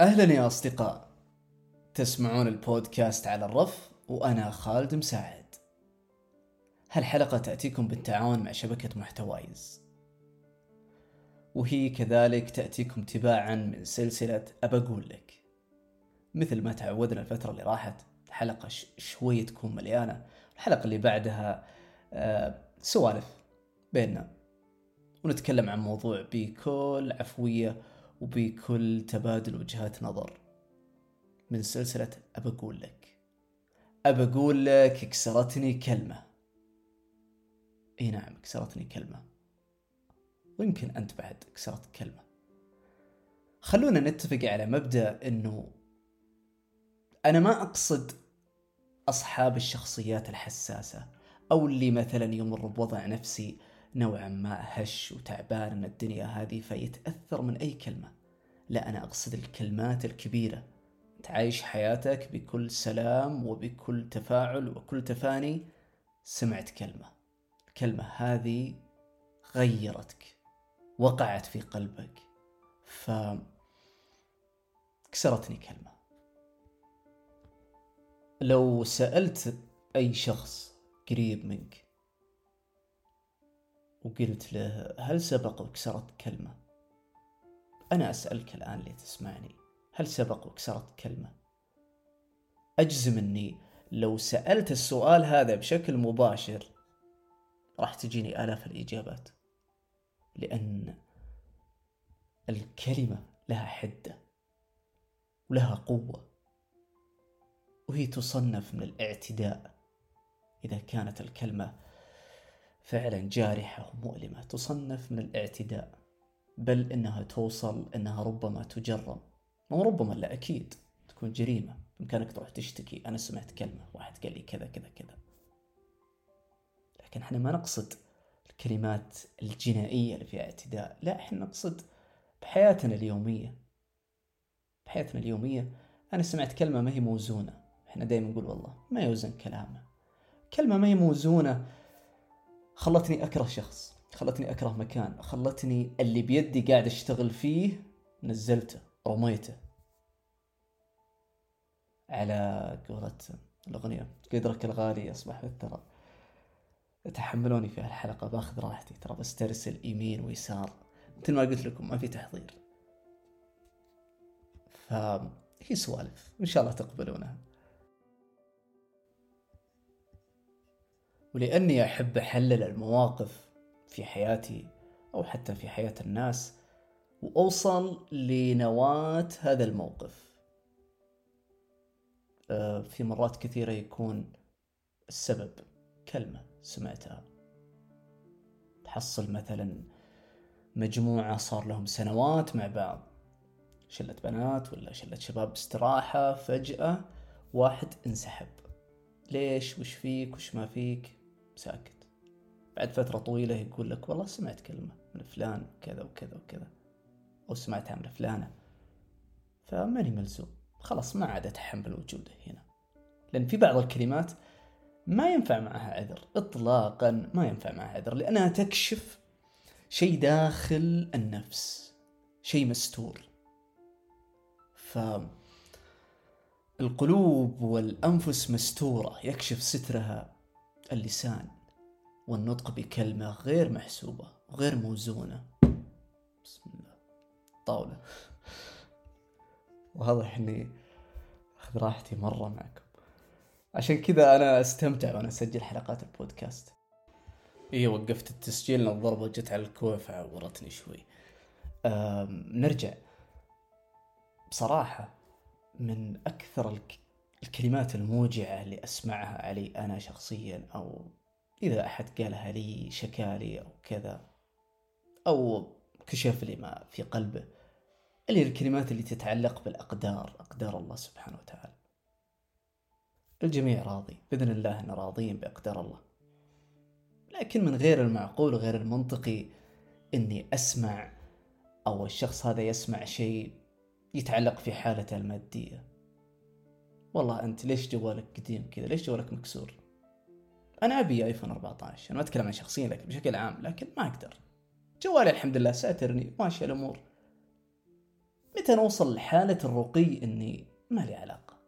أهلا يا أصدقاء. تسمعون البودكاست على الرف وأنا خالد مساعد. هالحلقة تأتيكم بالتعاون مع شبكة محتوايز. وهي كذلك تأتيكم تباعا من سلسلة أبقول لك. مثل ما تعودنا الفترة اللي راحت حلقة شوي تكون مليانة. الحلقة اللي بعدها آه سوالف بيننا. ونتكلم عن موضوع بكل عفوية وبكل تبادل وجهات نظر. من سلسلة أبقول لك. أبقول لك كسرتني كلمة. إي نعم كسرتني كلمة. ويمكن أنت بعد كسرت كلمة. خلونا نتفق على مبدأ أنه أنا ما أقصد أصحاب الشخصيات الحساسة أو اللي مثلا يمر بوضع نفسي نوعا ما هش وتعبان من الدنيا هذه فيتأثر من أي كلمة. لا أنا أقصد الكلمات الكبيرة. تعيش حياتك بكل سلام وبكل تفاعل وكل تفاني. سمعت كلمة. الكلمة هذه غيرتك وقعت في قلبك ف كسرتني كلمة. لو سألت أي شخص قريب منك وقلت له هل سبق وكسرت كلمة؟ أنا أسألك الآن اللي تسمعني هل سبق وكسرت كلمة؟ أجزم أني لو سألت السؤال هذا بشكل مباشر راح تجيني آلاف الإجابات لأن الكلمة لها حدة ولها قوة وهي تصنف من الاعتداء. إذا كانت الكلمة فعلا جارحة ومؤلمة تصنف من الاعتداء بل إنها توصل إنها ربما تجرم. مو ربما لا أكيد تكون جريمة. بإمكانك تروح تشتكي. أنا سمعت كلمة واحد قال لي كذا كذا كذا. لكن إحنا ما نقصد الكلمات الجنائية اللي فيها اعتداء. لا إحنا نقصد بحياتنا اليومية. بحياتنا اليومية أنا سمعت كلمة ما هي موزونة. إحنا دائما نقول والله ما يوزن كلامه. كلمة ما هي موزونة خلتني أكره شخص خلتني أكره مكان خلتني اللي بيدي قاعد أشتغل فيه نزلته رميته. على قولة الأغنية قدرك الغالي أصبح بالثرى. تحملوني في هالحلقة بأخذ راحتي. ترى بسترسل يمين ويسار. مثل ما قلت لكم ما في تحضير. فهي سوالف. إن شاء الله تقبلونها. ولأني أحب أحلل المواقف في حياتي أو حتى في حياة الناس وأوصل لنواة هذا الموقف. آه، في مرات كثيرة يكون السبب كلمة سمعتها. تحصل مثلا مجموعة صار لهم سنوات مع بعض. شلة بنات ولا شلة شباب استراحة فجأة واحد انسحب. ليش؟ وش فيك؟ وش ما فيك؟ ساكت. بعد فترة طويلة يقول لك والله سمعت كلمة من فلان كذا وكذا وكذا. أو سمعتها من فلانة. فماني ملزوم. خلاص ما عاد أتحمل وجوده هنا. لأن في بعض الكلمات ما ينفع معها عذر. إطلاقا ما ينفع معها عذر. لأنها تكشف شيء داخل النفس. شيء مستور. ف القلوب والأنفس مستورة. يكشف سترها اللسان والنطق بكلمة غير محسوبة وغير موزونة. بسم الله. طاولة. واضح اني أخذ راحتي مرة معكم. عشان كذا أنا أستمتع وأنا أسجل حلقات البودكاست. اي وقفت التسجيل لأن الضربة جت على الكوع فعورتني شوي. نرجع. بصراحة من أكثر الكلمات الموجعة اللي أسمعها علي أنا شخصيا أو إذا أحد قالها لي شكالي أو كذا أو كشف لي ما في قلبه اللي الكلمات اللي تتعلق بالأقدار أقدار الله سبحانه وتعالى. الجميع راضي بإذن الله أن راضين بأقدار الله. لكن من غير المعقول وغير المنطقي أني أسمع أو الشخص هذا يسمع شيء يتعلق في حالته المادية. والله أنت ليش جوالك قديم كذا؟ ليش جوالك مكسور؟ أنا أبي آيفون 14 أنا ما أتكلم عن شخصيا لكن بشكل عام لكن ما أقدر. جوالي الحمد لله ساترني ماشية الأمور. حتى نوصل لحالة الرقي إني ما لي علاقة؟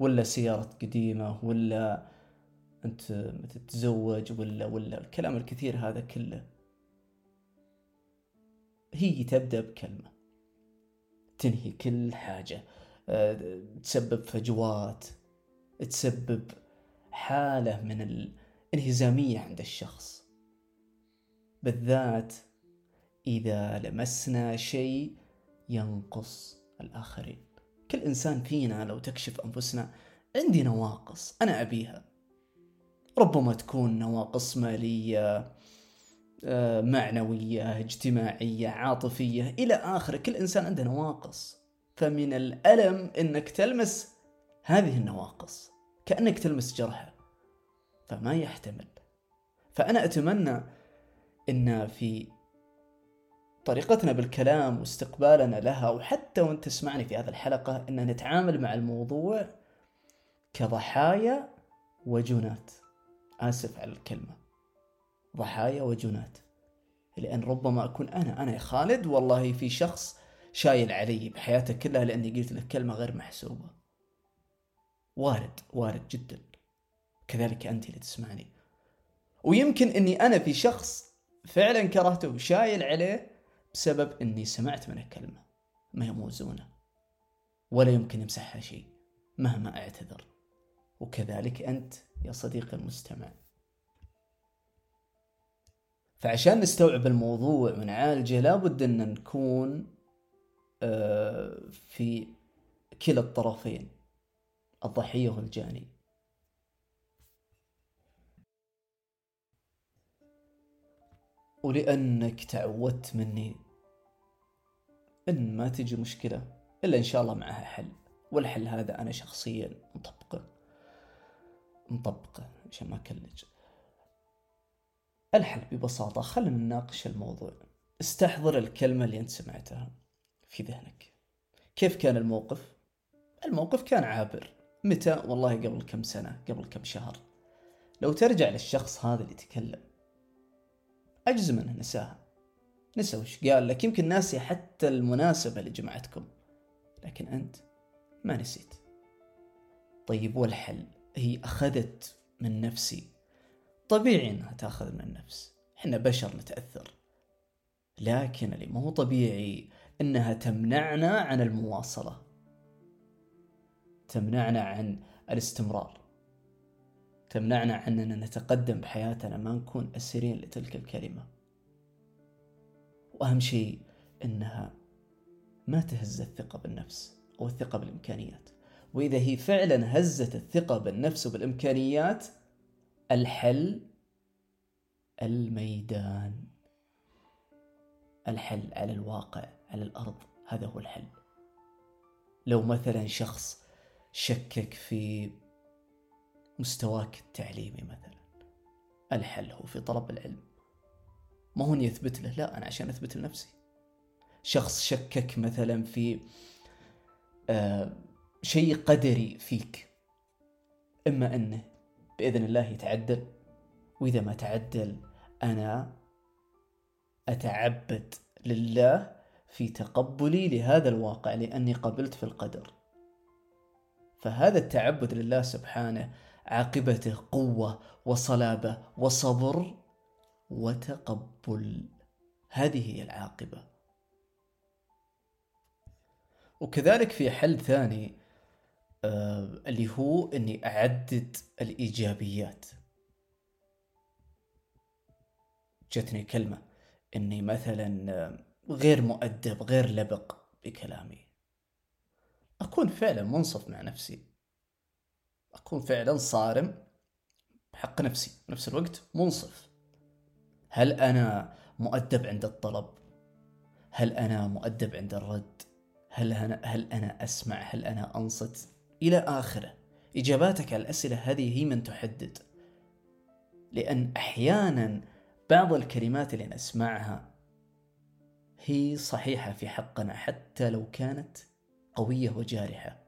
ولا سيارة قديمة ولا أنت تتزوج ولا ولا الكلام الكثير هذا كله. هي تبدأ بكلمة. تنهي كل حاجة. تسبب فجوات تسبب حالة من الانهزامية عند الشخص. بالذات إذا لمسنا شيء ينقص الآخرين. كل إنسان فينا لو تكشف أنفسنا عندي نواقص أنا أبيها. ربما تكون نواقص مالية آه، معنوية اجتماعية عاطفية إلى آخره. كل إنسان عنده نواقص. فمن الألم أنك تلمس هذه النواقص كأنك تلمس جرحه فما يحتمل. فأنا أتمنى أن في طريقتنا بالكلام واستقبالنا لها وحتى وأنت تسمعني في هذه الحلقة أن نتعامل مع الموضوع كضحايا وجنات. آسف على الكلمة. ضحايا وجنات. لأن ربما أكون أنا أنا خالد والله في شخص شايل علي بحياته كلها لأني قلت له كلمة غير محسوبة. وارد وارد جدا. كذلك أنت اللي تسمعني. ويمكن أني أنا في شخص فعلا كرهته وشايل عليه بسبب أني سمعت منه كلمة ما هي موزونة. ولا يمكن يمسحها شيء. مهما أعتذر. وكذلك أنت يا صديقي المستمع. فعشان نستوعب الموضوع ونعالجه لابد أن نكون في كلا الطرفين الضحية والجاني. ولأنك تعودت مني إن ما تجي مشكلة إلا إن شاء الله معها حل. والحل هذا أنا شخصيا مطبقه. مطبقه عشان ما أكلج. الحل ببساطة خلنا نناقش الموضوع. استحضر الكلمة اللي أنت سمعتها. في ذهنك. كيف كان الموقف؟ الموقف كان عابر. متى؟ والله قبل كم سنة قبل كم شهر. لو ترجع للشخص هذا اللي تكلم. أجزم أنه نساها نسى وش قال لك يمكن ناسي حتى المناسبة اللي جمعتكم لكن أنت ما نسيت. طيب والحل؟ هي أخذت من نفسي. طبيعي إنها تأخذ من النفس. إحنا بشر نتأثر. لكن اللي مو طبيعي إنها تمنعنا عن المواصلة. تمنعنا عن الاستمرار. تمنعنا عن اننا نتقدم بحياتنا ما نكون اسيرين لتلك الكلمة. وأهم شيء إنها ما تهز الثقة بالنفس أو الثقه بالإمكانيات. وإذا هي فعلا هزت الثقة بالنفس وبالإمكانيات الحل الميدان. الحل على الواقع. على الأرض. هذا هو الحل. لو مثلا شخص شكك في مستواك التعليمي مثلا الحل هو في طلب العلم. ما هو يثبت له؟ لا أنا عشان أثبت لنفسي. شخص شكك مثلا في آه شيء قدري فيك إما أنه بإذن الله يتعدل. وإذا ما تعدل أنا أتعبد لله في تقبلي لهذا الواقع لأني قبلت في القدر. فهذا التعبد لله سبحانه عاقبته قوة وصلابة وصبر وتقبل. هذه هي العاقبة. وكذلك في حل ثاني آه، اللي هو أني أعدد الإيجابيات. جتني كلمة أني مثلا آه، غير مؤدب غير لبق بكلامي. أكون فعلا منصف مع نفسي. أكون فعلا صارم بحق نفسي. بنفس الوقت منصف. هل أنا مؤدب عند الطلب؟ هل أنا مؤدب عند الرد؟ هل أنا هل أنا أسمع؟ هل أنا أنصت؟ إلى آخره. إجاباتك على الأسئلة هذه هي من تحدد. لأن أحيانا بعض الكلمات اللي نسمعها هي صحيحة في حقنا حتى لو كانت قوية وجارحة.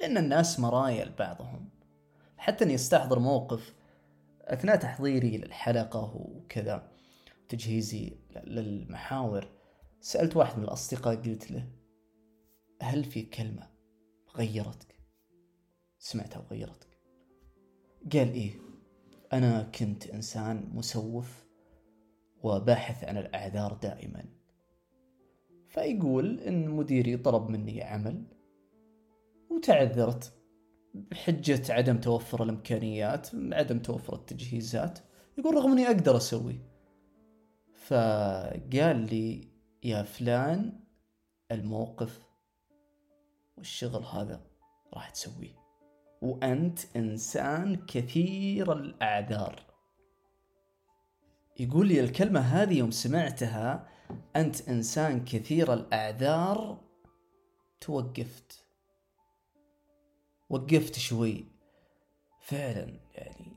لأن الناس مرايا لبعضهم. حتى أني أستحضر موقف أثناء تحضيري للحلقة وكذا تجهيزي للمحاور سألت واحد من الأصدقاء قلت له هل في كلمة غيرتك؟ سمعتها وغيرتك. قال إيه أنا كنت إنسان مسوف وباحث عن الأعذار دائما. فيقول إن مديري طلب مني عمل وتعذرت بحجة عدم توفر الإمكانيات عدم توفر التجهيزات. يقول رغم إني أقدر أسوي. فقال لي يا فلان الموقف والشغل هذا راح تسويه وأنت إنسان كثير الأعذار. يقول لي الكلمة هذه يوم سمعتها أنت إنسان كثير الأعذار توقفت. وقفت شوي. فعلا يعني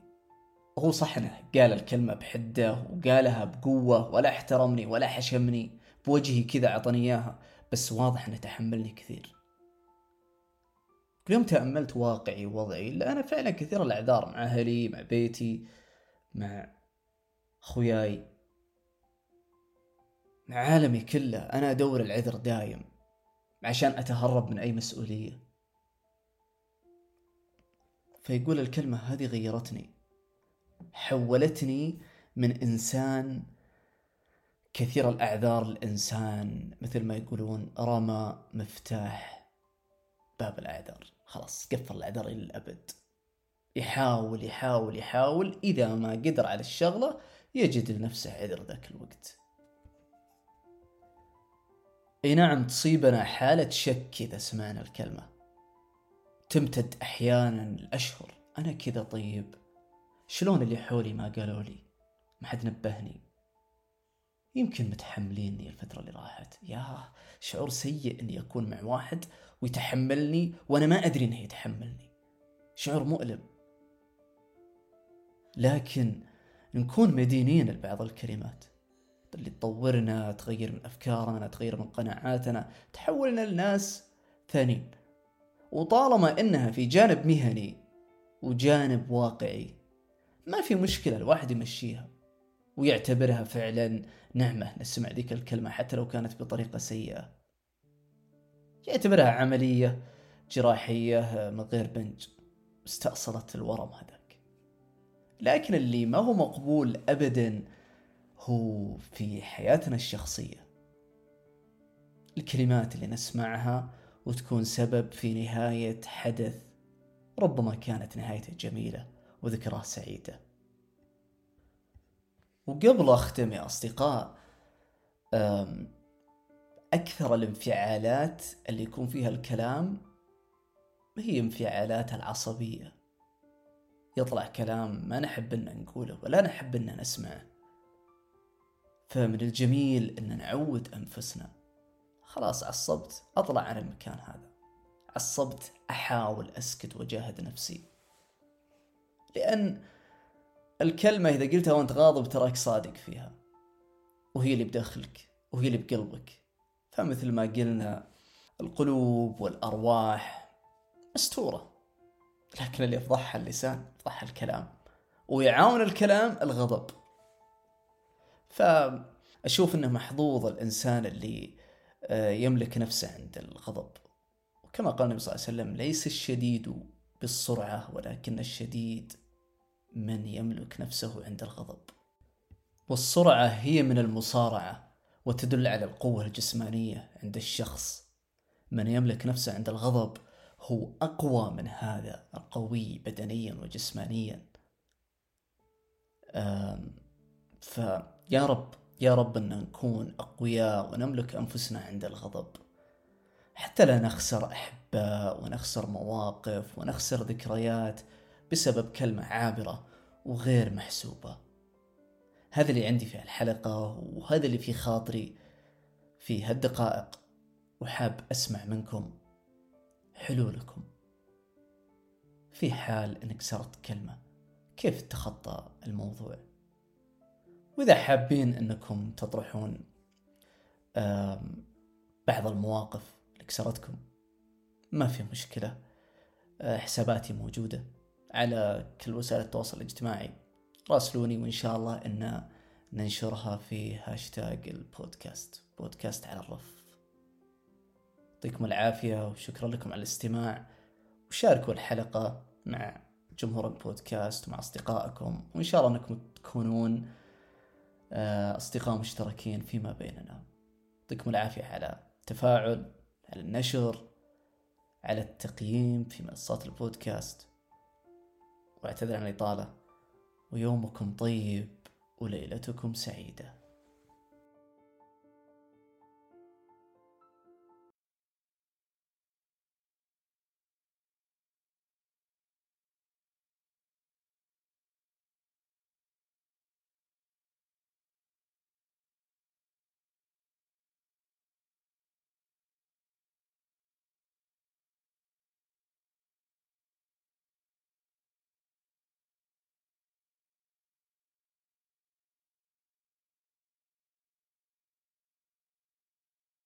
هو صح إنه قال الكلمة بحدة وقالها بقوة ولا احترمني ولا حشمني بوجهي كذا عطني إياها بس واضح إنه تحملني كثير. يوم تأملت واقعي ووضعي لا أنا فعلا كثير الأعذار مع أهلي مع بيتي مع أخوياي مع عالمي كله أنا أدور العذر دايم عشان أتهرب من أي مسؤولية. فيقول الكلمة هذه غيرتني. حولتني من إنسان كثير الأعذار الإنسان مثل ما يقولون رمى مفتاح باب الأعذار. خلاص قفل الأعذار إلى الأبد. يحاول يحاول يحاول إذا ما قدر على الشغلة يجد لنفسه عذر ذاك الوقت. إي نعم تصيبنا حالة شك إذا سمعنا الكلمة. تمتد أحيانا الأشهر أنا كذا طيب. شلون اللي حولي ما قالوا لي؟ ما حد نبهني. يمكن متحمليني الفترة اللي راحت. يا شعور سيء إني أكون مع واحد ويتحملني وأنا ما أدري إنه يتحملني. شعور مؤلم. لكن نكون مدينين لبعض الكلمات. اللي تطورنا تغير من أفكارنا تغير من قناعاتنا تحولنا لناس ثانيين. وطالما إنها في جانب مهني وجانب واقعي ما في مشكلة الواحد يمشيها ويعتبرها فعلا نعمة. نسمع ذيك الكلمة حتى لو كانت بطريقة سيئة. يعتبرها عملية جراحية من غير بنج. استأصلت الورم هذاك لكن اللي ما هو مقبول أبدا هو في حياتنا الشخصية. الكلمات اللي نسمعها وتكون سبب في نهاية حدث ربما كانت نهايته جميلة وذكراه سعيدة. وقبل أختم يا أصدقاء أكثر الانفعالات اللي يكون فيها الكلام هي انفعالات العصبية. يطلع كلام ما نحب أن نقوله ولا نحب أن نسمعه. فمن الجميل أن نعود أنفسنا. خلاص عصبت أطلع عن المكان هذا. عصبت أحاول أسكت وأجاهد نفسي. لأن الكلمة إذا قلتها وأنت غاضب تراك صادق فيها. وهي اللي بداخلك وهي اللي بقلبك. فمثل ما قلنا القلوب والأرواح مستورة. لكن اللي يفضحها اللسان يفضحها الكلام. ويعاون الكلام الغضب. فأشوف أنه محظوظ الإنسان اللي آه، يملك نفسه عند الغضب. وكما قال النبي صلى الله عليه وسلم ليس الشديد بالسرعة ولكن الشديد من يملك نفسه عند الغضب. والسرعة هي من المصارعة وتدل على القوة الجسمانية عند الشخص. من يملك نفسه عند الغضب هو أقوى من هذا القوي بدنيا وجسمانيا. فيا رب يا رب أن نكون أقوياء ونملك أنفسنا عند الغضب. حتى لا نخسر أحباء ونخسر مواقف ونخسر ذكريات بسبب كلمة عابرة وغير محسوبة. هذا اللي عندي في الحلقة وهذا اللي في خاطري في هالدقائق. وحاب أسمع منكم حلولكم في حال أنك سرت كلمة كيف تتخطى الموضوع؟ وإذا حابين أنكم تطرحون بعض المواقف اللي كسرتكم ما في مشكلة. آه، حساباتي موجودة على كل وسائل التواصل الاجتماعي. راسلوني وإن شاء الله أن ننشرها في هاشتاج البودكاست بودكاست على الرف. يعطيكم العافية وشكرا لكم على الاستماع. وشاركوا الحلقة مع جمهور البودكاست ومع أصدقائكم وإن شاء الله أنكم تكونون آه، أصدقاء مشتركين فيما بيننا. يعطيكم العافية على التفاعل على النشر على التقييم في منصات البودكاست. وأعتذر عن الإطالة. ويومكم طيب وليلتكم سعيدة.